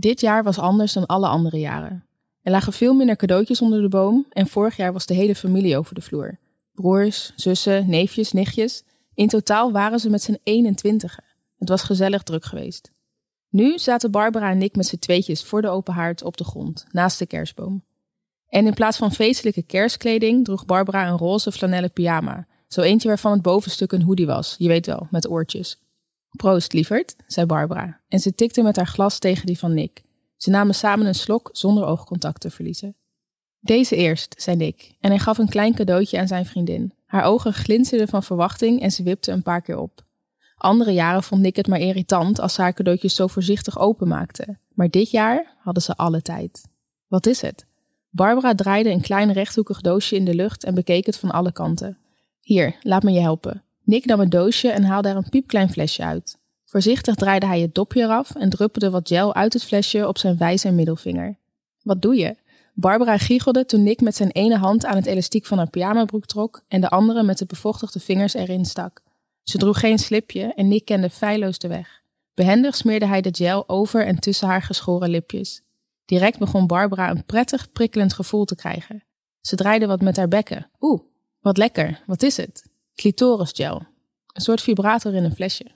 Dit jaar was anders dan alle andere jaren. Er lagen veel minder cadeautjes onder de boom en vorig jaar was de hele familie over de vloer. Broers, zussen, neefjes, nichtjes. In totaal waren ze met z'n 21. Het was gezellig druk geweest. Nu zaten Barbara en ik met z'n tweetjes voor de open haard op de grond, naast de kerstboom. En in plaats van feestelijke kerstkleding droeg Barbara een roze flanellen pyjama. Zo eentje waarvan het bovenstuk een hoodie was, je weet wel, met oortjes. Proost, lieverd, zei Barbara. En ze tikte met haar glas tegen die van Nick. Ze namen samen een slok zonder oogcontact te verliezen. Deze eerst, zei Nick, en hij gaf een klein cadeautje aan zijn vriendin. Haar ogen glinsterden van verwachting en ze wipte een paar keer op. Andere jaren vond Nick het maar irritant als ze haar cadeautjes zo voorzichtig openmaakte. Maar dit jaar hadden ze alle tijd. Wat is het? Barbara draaide een klein rechthoekig doosje in de lucht en bekeek het van alle kanten. Hier, laat me je helpen. Nick nam het doosje en haalde er een piepklein flesje uit. Voorzichtig draaide hij het dopje eraf en druppelde wat gel uit het flesje op zijn wijs en middelvinger. Wat doe je? Barbara giechelde toen Nick met zijn ene hand aan het elastiek van haar pyjamabroek trok en de andere met de bevochtigde vingers erin stak. Ze droeg geen slipje en Nick kende feilloos de weg. Behendig smeerde hij de gel over en tussen haar geschoren lipjes. Direct begon Barbara een prettig, prikkelend gevoel te krijgen. Ze draaide wat met haar bekken. Oeh, wat lekker. Wat is het? Clitorisgel. Een soort vibrator in een flesje.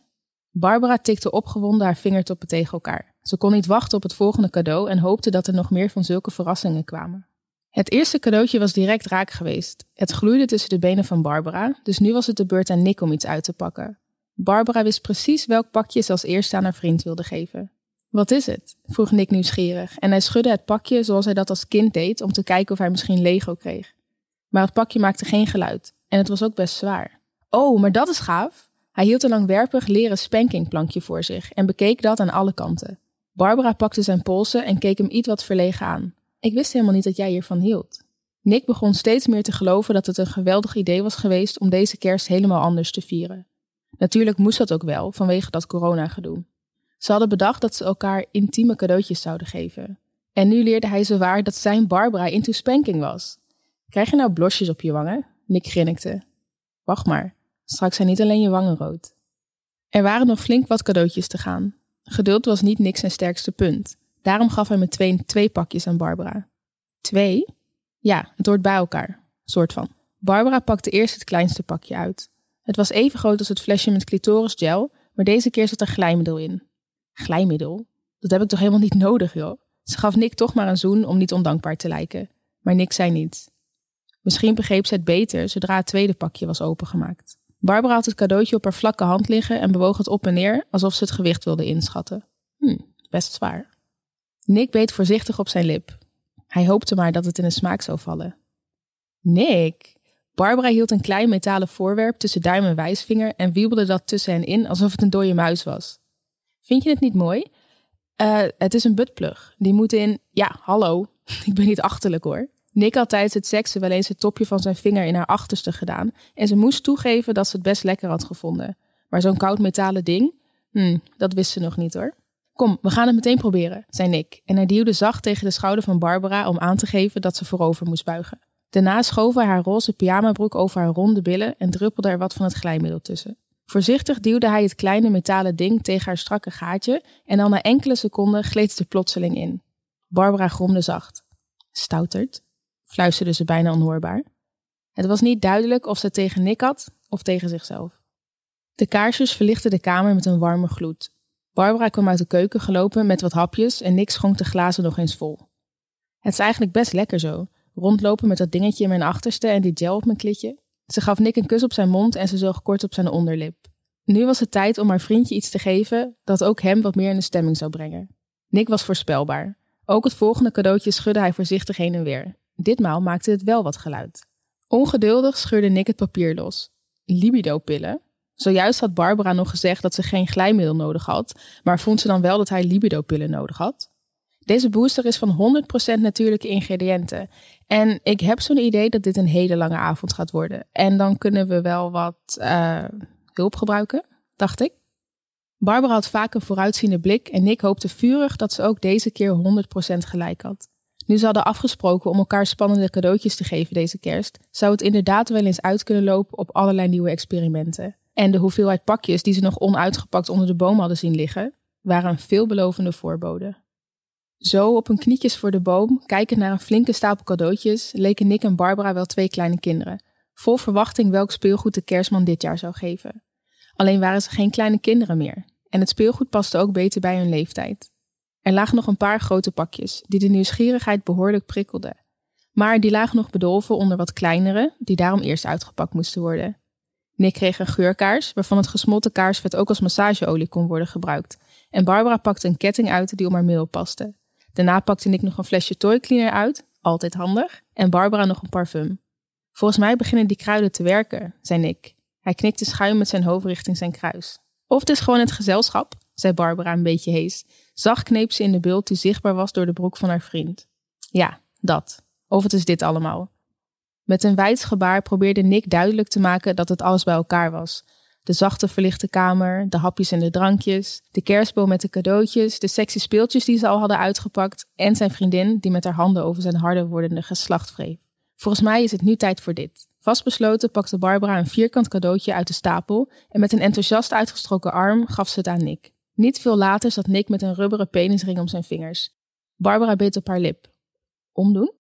Barbara tikte opgewonden haar vingertoppen tegen elkaar. Ze kon niet wachten op het volgende cadeau en hoopte dat er nog meer van zulke verrassingen kwamen. Het eerste cadeautje was direct raak geweest. Het gloeide tussen de benen van Barbara, dus nu was het de beurt aan Nick om iets uit te pakken. Barbara wist precies welk pakje ze als eerste aan haar vriend wilde geven. Wat is het? vroeg Nick nieuwsgierig en hij schudde het pakje zoals hij dat als kind deed om te kijken of hij misschien Lego kreeg. Maar het pakje maakte geen geluid en het was ook best zwaar. Oh, maar dat is gaaf! Hij hield een langwerpig leren spankingplankje voor zich en bekeek dat aan alle kanten. Barbara pakte zijn polsen en keek hem iets wat verlegen aan. Ik wist helemaal niet dat jij hiervan hield. Nick begon steeds meer te geloven dat het een geweldig idee was geweest om deze kerst helemaal anders te vieren. Natuurlijk moest dat ook wel, vanwege dat corona-gedoe. Ze hadden bedacht dat ze elkaar intieme cadeautjes zouden geven. En nu leerde hij ze waar dat zijn Barbara into spanking was. Krijg je nou blosjes op je wangen? Nick grinnikte. Wacht maar, straks zijn niet alleen je wangen rood. Er waren nog flink wat cadeautjes te gaan. Geduld was niet Nick zijn sterkste punt. Daarom gaf hij meteen twee pakjes aan Barbara. Twee? Ja, het hoort bij elkaar. Soort van. Barbara pakte eerst het kleinste pakje uit. Het was even groot als het flesje met clitorisgel, maar deze keer zat er glijmiddel in. Glijmiddel? Dat heb ik toch helemaal niet nodig, joh? Ze gaf Nick toch maar een zoen om niet ondankbaar te lijken. Maar Nick zei niets. Misschien begreep ze het beter zodra het tweede pakje was opengemaakt. Barbara had het cadeautje op haar vlakke hand liggen en bewoog het op en neer alsof ze het gewicht wilde inschatten. Hm, best zwaar. Nick beet voorzichtig op zijn lip. Hij hoopte maar dat het in de smaak zou vallen. Nick! Barbara hield een klein metalen voorwerp tussen duim en wijsvinger en wiebelde dat tussen hen in alsof het een dode muis was. Vind je het niet mooi? Uh, het is een buttplug. Die moet in. Ja, hallo. Ik ben niet achterlijk hoor. Nick had tijdens het seksen wel eens het topje van zijn vinger in haar achterste gedaan en ze moest toegeven dat ze het best lekker had gevonden. Maar zo'n koud metalen ding? Hm, dat wist ze nog niet hoor. Kom, we gaan het meteen proberen, zei Nick. En hij duwde zacht tegen de schouder van Barbara om aan te geven dat ze voorover moest buigen. Daarna schoof hij haar roze pyjamabroek over haar ronde billen en druppelde er wat van het glijmiddel tussen. Voorzichtig duwde hij het kleine metalen ding tegen haar strakke gaatje en al na enkele seconden gleed ze plotseling in. Barbara gromde zacht. Stouterd, fluisterde ze bijna onhoorbaar. Het was niet duidelijk of ze tegen Nick had of tegen zichzelf. De kaarsjes verlichtten de kamer met een warme gloed. Barbara kwam uit de keuken gelopen met wat hapjes en Nick schonk de glazen nog eens vol. Het is eigenlijk best lekker zo, rondlopen met dat dingetje in mijn achterste en die gel op mijn klitje. Ze gaf Nick een kus op zijn mond en ze zoog kort op zijn onderlip. Nu was het tijd om haar vriendje iets te geven dat ook hem wat meer in de stemming zou brengen. Nick was voorspelbaar. Ook het volgende cadeautje schudde hij voorzichtig heen en weer. Ditmaal maakte het wel wat geluid. Ongeduldig scheurde Nick het papier los. Libido-pillen? Zojuist had Barbara nog gezegd dat ze geen glijmiddel nodig had, maar vond ze dan wel dat hij libido-pillen nodig had? Deze booster is van 100% natuurlijke ingrediënten. En ik heb zo'n idee dat dit een hele lange avond gaat worden. En dan kunnen we wel wat uh, hulp gebruiken, dacht ik. Barbara had vaak een vooruitziende blik en Nick hoopte vurig dat ze ook deze keer 100% gelijk had. Nu ze hadden afgesproken om elkaar spannende cadeautjes te geven deze kerst, zou het inderdaad wel eens uit kunnen lopen op allerlei nieuwe experimenten. En de hoeveelheid pakjes die ze nog onuitgepakt onder de boom hadden zien liggen, waren een veelbelovende voorbode. Zo op hun knietjes voor de boom, kijkend naar een flinke stapel cadeautjes, leken Nick en Barbara wel twee kleine kinderen, vol verwachting welk speelgoed de kerstman dit jaar zou geven. Alleen waren ze geen kleine kinderen meer, en het speelgoed paste ook beter bij hun leeftijd. Er lagen nog een paar grote pakjes, die de nieuwsgierigheid behoorlijk prikkelden. Maar die lagen nog bedolven onder wat kleinere, die daarom eerst uitgepakt moesten worden. Nick kreeg een geurkaars, waarvan het gesmolten kaarsvet ook als massageolie kon worden gebruikt. En Barbara pakte een ketting uit die om haar middel paste. Daarna pakte Nick nog een flesje toy cleaner uit, altijd handig, en Barbara nog een parfum. Volgens mij beginnen die kruiden te werken, zei Nick. Hij knikte schuin met zijn hoofd richting zijn kruis. Of het is gewoon het gezelschap, zei Barbara een beetje hees. Zacht kneep ze in de bult die zichtbaar was door de broek van haar vriend. Ja, dat. Of het is dit allemaal. Met een wijds gebaar probeerde Nick duidelijk te maken dat het alles bij elkaar was. De zachte verlichte kamer, de hapjes en de drankjes, de kerstboom met de cadeautjes, de sexy speeltjes die ze al hadden uitgepakt en zijn vriendin die met haar handen over zijn harder wordende geslacht wreef. Volgens mij is het nu tijd voor dit. Vastbesloten pakte Barbara een vierkant cadeautje uit de stapel en met een enthousiast uitgestroken arm gaf ze het aan Nick. Niet veel later zat Nick met een rubberen penisring om zijn vingers. Barbara beet op haar lip. Omdoen?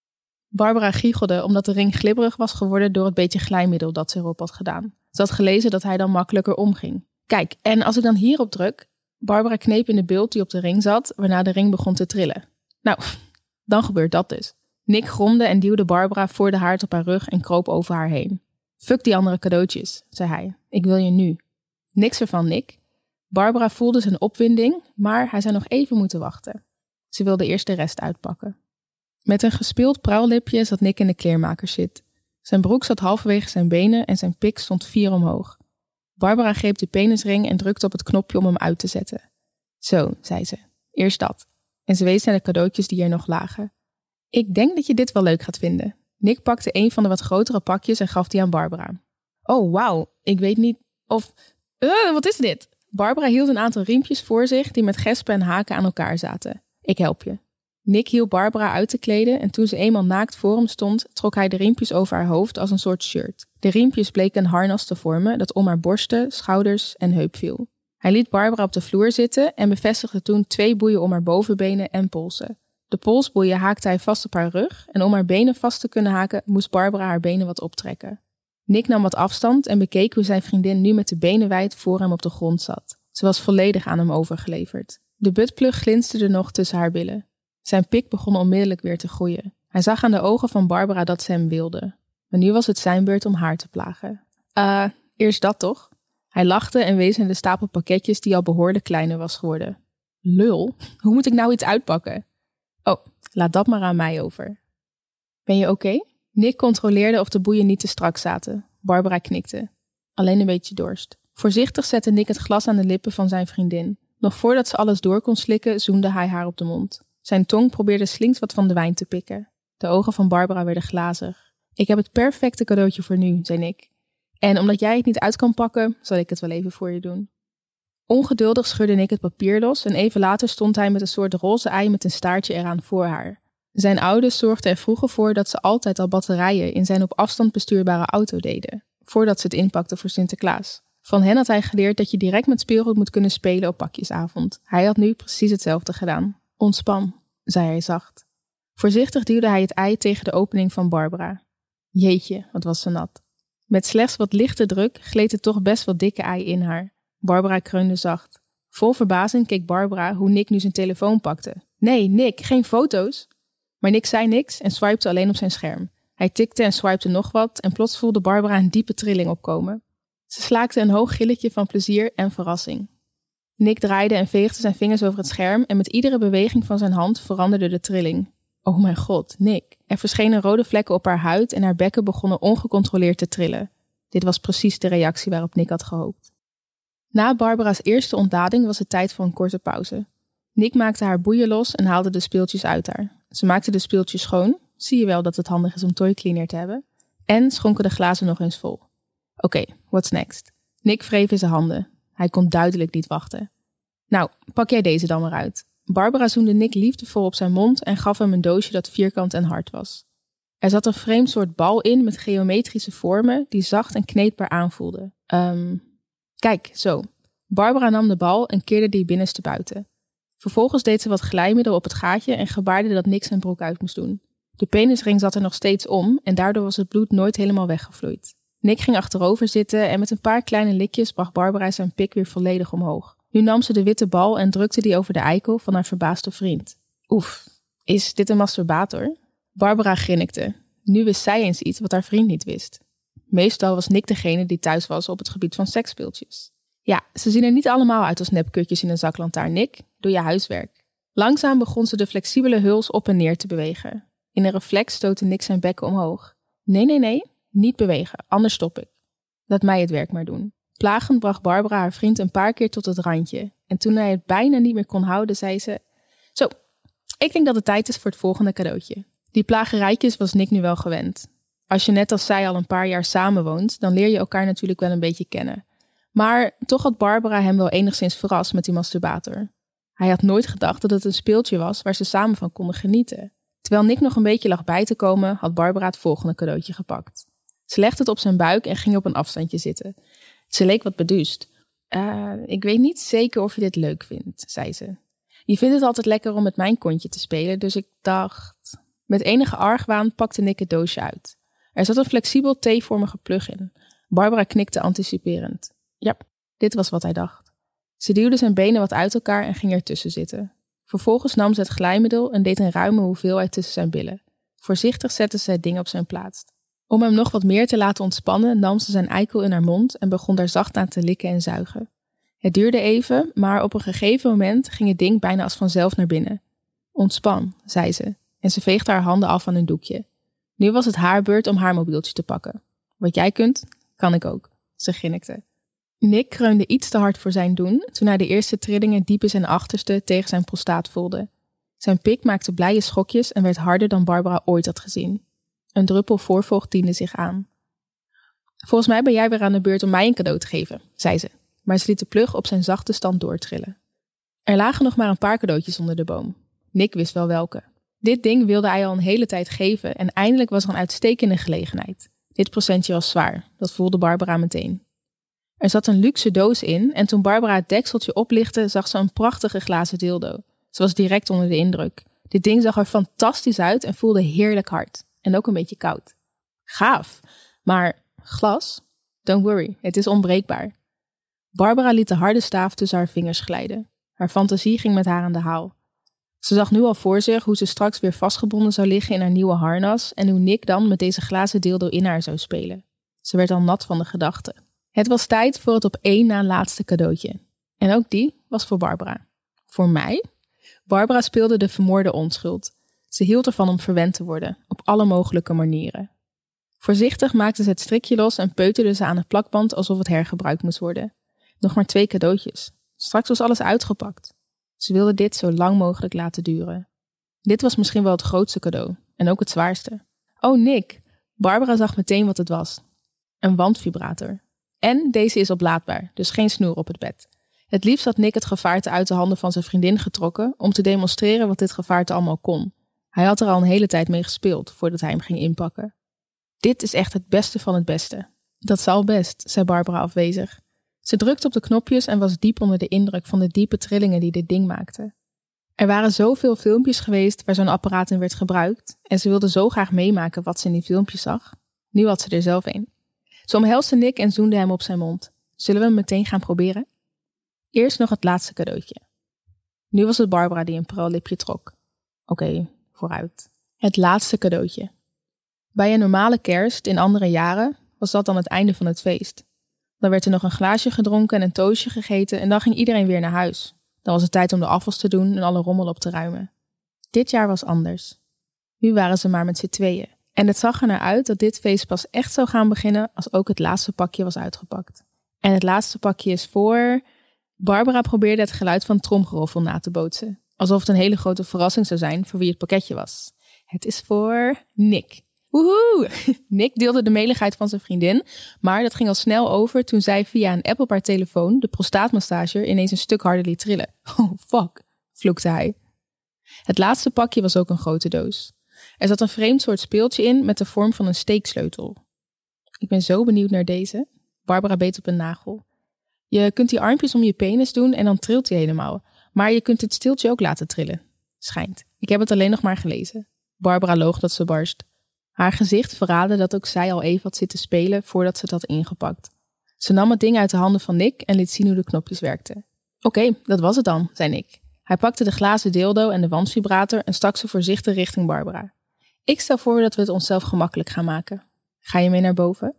Barbara giechelde omdat de ring glibberig was geworden door het beetje glijmiddel dat ze erop had gedaan. Ze had gelezen dat hij dan makkelijker omging. Kijk, en als ik dan hierop druk. Barbara kneep in de beeld die op de ring zat, waarna de ring begon te trillen. Nou, dan gebeurt dat dus. Nick gromde en duwde Barbara voor de haard op haar rug en kroop over haar heen. Fuck die andere cadeautjes, zei hij. Ik wil je nu. Niks ervan, Nick. Barbara voelde zijn opwinding, maar hij zou nog even moeten wachten. Ze wilde eerst de rest uitpakken. Met een gespeeld prauwlipje zat Nick in de kleermakerszit. Zijn broek zat halverwege zijn benen en zijn pik stond vier omhoog. Barbara greep de penisring en drukte op het knopje om hem uit te zetten. Zo, zei ze. Eerst dat. En ze wees naar de cadeautjes die er nog lagen. Ik denk dat je dit wel leuk gaat vinden. Nick pakte een van de wat grotere pakjes en gaf die aan Barbara. Oh, wauw. Ik weet niet of... Uh, wat is dit? Barbara hield een aantal riempjes voor zich die met gespen en haken aan elkaar zaten. Ik help je. Nick hielp Barbara uit te kleden en toen ze eenmaal naakt voor hem stond, trok hij de riempjes over haar hoofd als een soort shirt. De riempjes bleken een harnas te vormen dat om haar borsten, schouders en heup viel. Hij liet Barbara op de vloer zitten en bevestigde toen twee boeien om haar bovenbenen en polsen. De polsboeien haakte hij vast op haar rug en om haar benen vast te kunnen haken moest Barbara haar benen wat optrekken. Nick nam wat afstand en bekeek hoe zijn vriendin nu met de benen wijd voor hem op de grond zat. Ze was volledig aan hem overgeleverd. De buttplug glinsterde nog tussen haar billen. Zijn pik begon onmiddellijk weer te groeien. Hij zag aan de ogen van Barbara dat ze hem wilde. Maar nu was het zijn beurt om haar te plagen. Ah, eerst dat toch? Hij lachte en wees naar de stapel pakketjes die al behoorlijk kleiner was geworden. Lul, hoe moet ik nou iets uitpakken? Oh, laat dat maar aan mij over. Ben je oké? Nick controleerde of de boeien niet te strak zaten. Barbara knikte. Alleen een beetje dorst. Voorzichtig zette Nick het glas aan de lippen van zijn vriendin. Nog voordat ze alles door kon slikken, zoende hij haar op de mond. Zijn tong probeerde slinks wat van de wijn te pikken. De ogen van Barbara werden glazig. Ik heb het perfecte cadeautje voor nu, zei Nick. En omdat jij het niet uit kan pakken, zal ik het wel even voor je doen. Ongeduldig schudde Nick het papier los en even later stond hij met een soort roze ei met een staartje eraan voor haar. Zijn ouders zorgden er vroeger voor dat ze altijd al batterijen in zijn op afstand bestuurbare auto deden, voordat ze het inpakten voor Sinterklaas. Van hen had hij geleerd dat je direct met speelgoed moet kunnen spelen op pakjesavond. Hij had nu precies hetzelfde gedaan. Ontspan, zei hij zacht. Voorzichtig duwde hij het ei tegen de opening van Barbara. Jeetje, wat was ze nat. Met slechts wat lichte druk gleed het toch best wel dikke ei in haar. Barbara kreunde zacht. Vol verbazing keek Barbara hoe Nick nu zijn telefoon pakte. Nee, Nick, geen foto's. Maar Nick zei niks en swipte alleen op zijn scherm. Hij tikte en swipte nog wat en plots voelde Barbara een diepe trilling opkomen. Ze slaakte een hoog gilletje van plezier en verrassing. Nick draaide en veegde zijn vingers over het scherm en met iedere beweging van zijn hand veranderde de trilling. Oh mijn god, Nick. Er verschenen rode vlekken op haar huid en haar bekken begonnen ongecontroleerd te trillen. Dit was precies de reactie waarop Nick had gehoopt. Na Barbara's eerste ontlading was het tijd voor een korte pauze. Nick maakte haar boeien los en haalde de speeltjes uit haar. Ze maakte de speeltjes schoon, zie je wel dat het handig is om toy cleaner te hebben, en schonken de glazen nog eens vol. Oké, what's next? Nick wreef in zijn handen. Hij kon duidelijk niet wachten. Nou, pak jij deze dan maar uit. Barbara zoende Nick liefdevol op zijn mond en gaf hem een doosje dat vierkant en hard was. Er zat een vreemd soort bal in met geometrische vormen die zacht en kneedbaar aanvoelden. Um, kijk, zo. Barbara nam de bal en keerde die binnenste buiten. Vervolgens deed ze wat glijmiddel op het gaatje en gebaarde dat Nick zijn broek uit moest doen. De penisring zat er nog steeds om en daardoor was het bloed nooit helemaal weggevloeid. Nick ging achterover zitten en met een paar kleine likjes bracht Barbara zijn pik weer volledig omhoog. Nu nam ze de witte bal en drukte die over de eikel van haar verbaasde vriend. Oef, is dit een masturbator? Barbara grinnikte. Nu wist zij eens iets wat haar vriend niet wist. Meestal was Nick degene die thuis was op het gebied van seksspeeltjes. Ja, ze zien er niet allemaal uit als nepkutjes in een zaklantaarn, Nick. Doe je huiswerk. Langzaam begon ze de flexibele huls op en neer te bewegen. In een reflex stootte Nick zijn bekken omhoog. Nee, nee, nee, niet bewegen, anders stop ik. Laat mij het werk maar doen. Plagend bracht Barbara haar vriend een paar keer tot het randje. En toen hij het bijna niet meer kon houden, zei ze: Zo, ik denk dat het tijd is voor het volgende cadeautje. Die plagerijtjes was Nick nu wel gewend. Als je net als zij al een paar jaar samenwoont, dan leer je elkaar natuurlijk wel een beetje kennen. Maar toch had Barbara hem wel enigszins verrast met die masturbator. Hij had nooit gedacht dat het een speeltje was waar ze samen van konden genieten. Terwijl Nick nog een beetje lag bij te komen, had Barbara het volgende cadeautje gepakt. Ze legde het op zijn buik en ging op een afstandje zitten. Ze leek wat beduust. Uh, ik weet niet zeker of je dit leuk vindt, zei ze. Je vindt het altijd lekker om met mijn kontje te spelen, dus ik dacht. Met enige argwaan pakte Nick het doosje uit. Er zat een flexibel T-vormige plug in. Barbara knikte anticiperend. Ja, dit was wat hij dacht. Ze duwde zijn benen wat uit elkaar en ging ertussen zitten. Vervolgens nam ze het glijmiddel en deed een ruime hoeveelheid tussen zijn billen. Voorzichtig zette ze het ding op zijn plaats. Om hem nog wat meer te laten ontspannen, nam ze zijn eikel in haar mond en begon daar zacht aan te likken en zuigen. Het duurde even, maar op een gegeven moment ging het ding bijna als vanzelf naar binnen. Ontspan, zei ze, en ze veegde haar handen af van een doekje. Nu was het haar beurt om haar mobieltje te pakken. Wat jij kunt, kan ik ook, ze grinnikte. Nick kreunde iets te hard voor zijn doen toen hij de eerste trillingen diep in zijn achterste tegen zijn prostaat voelde. Zijn pik maakte blije schokjes en werd harder dan Barbara ooit had gezien. Een druppel voorvocht diende zich aan. Volgens mij ben jij weer aan de beurt om mij een cadeau te geven, zei ze, maar ze liet de plug op zijn zachte stand doortrillen. Er lagen nog maar een paar cadeautjes onder de boom. Nick wist wel welke. Dit ding wilde hij al een hele tijd geven en eindelijk was er een uitstekende gelegenheid. Dit procentje was zwaar, dat voelde Barbara meteen. Er zat een luxe doos in en toen Barbara het dekseltje oplichtte, zag ze een prachtige glazen dildo. Ze was direct onder de indruk. Dit ding zag er fantastisch uit en voelde heerlijk hard. En ook een beetje koud. Gaaf. Maar glas? Don't worry, het is onbreekbaar. Barbara liet de harde staaf tussen haar vingers glijden. Haar fantasie ging met haar aan de haal. Ze zag nu al voor zich hoe ze straks weer vastgebonden zou liggen in haar nieuwe harnas en hoe Nick dan met deze glazen dildo in haar zou spelen. Ze werd al nat van de gedachte. Het was tijd voor het op één na laatste cadeautje. En ook die was voor Barbara. Voor mij? Barbara speelde de vermoorde onschuld. Ze hield ervan om verwend te worden, op alle mogelijke manieren. Voorzichtig maakte ze het strikje los en peuterde ze aan het plakband alsof het hergebruikt moest worden. Nog maar twee cadeautjes. Straks was alles uitgepakt. Ze wilde dit zo lang mogelijk laten duren. Dit was misschien wel het grootste cadeau en ook het zwaarste. Oh, Nick! Barbara zag meteen wat het was: een wandvibrator. En deze is oplaadbaar, dus geen snoer op het bed. Het liefst had Nick het gevaarte uit de handen van zijn vriendin getrokken om te demonstreren wat dit gevaarte allemaal kon. Hij had er al een hele tijd mee gespeeld voordat hij hem ging inpakken. Dit is echt het beste van het beste. Dat zal best, zei Barbara afwezig. Ze drukte op de knopjes en was diep onder de indruk van de diepe trillingen die dit ding maakte. Er waren zoveel filmpjes geweest waar zo'n apparaat in werd gebruikt en ze wilde zo graag meemaken wat ze in die filmpjes zag. Nu had ze er zelf een. Ze omhelsde Nick en zoende hem op zijn mond. Zullen we hem meteen gaan proberen? Eerst nog het laatste cadeautje. Nu was het Barbara die een prallipje trok. Oké, vooruit. Het laatste cadeautje. Bij een normale kerst in andere jaren was dat dan het einde van het feest. Dan werd er nog een glaasje gedronken en een toastje gegeten en dan ging iedereen weer naar huis. Dan was het tijd om de afwas te doen en alle rommel op te ruimen. Dit jaar was anders. Nu waren ze maar met z'n tweeën. En het zag er naar uit dat dit feest pas echt zou gaan beginnen als ook het laatste pakje was uitgepakt. En het laatste pakje is voor. Barbara probeerde het geluid van tromgeroffel na te bootsen. Alsof het een hele grote verrassing zou zijn voor wie het pakketje was. Het is voor Nick. Woehoe! Nick deelde de meligheid van zijn vriendin, maar dat ging al snel over toen zij via een Apple telefoon de prostaatmassager ineens een stuk harder liet trillen. Oh fuck, vloekte hij. Het laatste pakje was ook een grote doos. Er zat een vreemd soort speeltje in met de vorm van een steeksleutel. Ik ben zo benieuwd naar deze. Barbara beet op een nagel. Je kunt die armpjes om je penis doen en dan trilt hij helemaal. Maar je kunt het stiltje ook laten trillen. Schijnt. Ik heb het alleen nog maar gelezen. Barbara loog dat ze barst. Haar gezicht verraadde dat ook zij al even had zitten spelen voordat ze het had ingepakt. Ze nam het ding uit de handen van Nick en liet zien hoe de knopjes werkten. Oké, dat was het dan, zei Nick. Hij pakte de glazen dildo en de wandvibrator en stak ze voorzichtig richting Barbara. Ik stel voor dat we het onszelf gemakkelijk gaan maken. Ga je mee naar boven?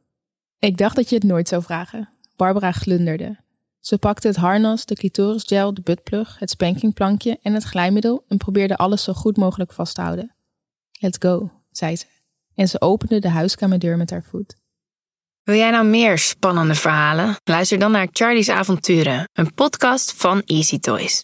Ik dacht dat je het nooit zou vragen. Barbara glunderde. Ze pakte het harnas, de clitorisgel, de buttplug, het spankingplankje en het glijmiddel en probeerde alles zo goed mogelijk vast te houden. Let's go, zei ze. En ze opende de huiskamerdeur met haar voet. Wil jij nou meer spannende verhalen? Luister dan naar Charlie's Avonturen, een podcast van Easy Toys.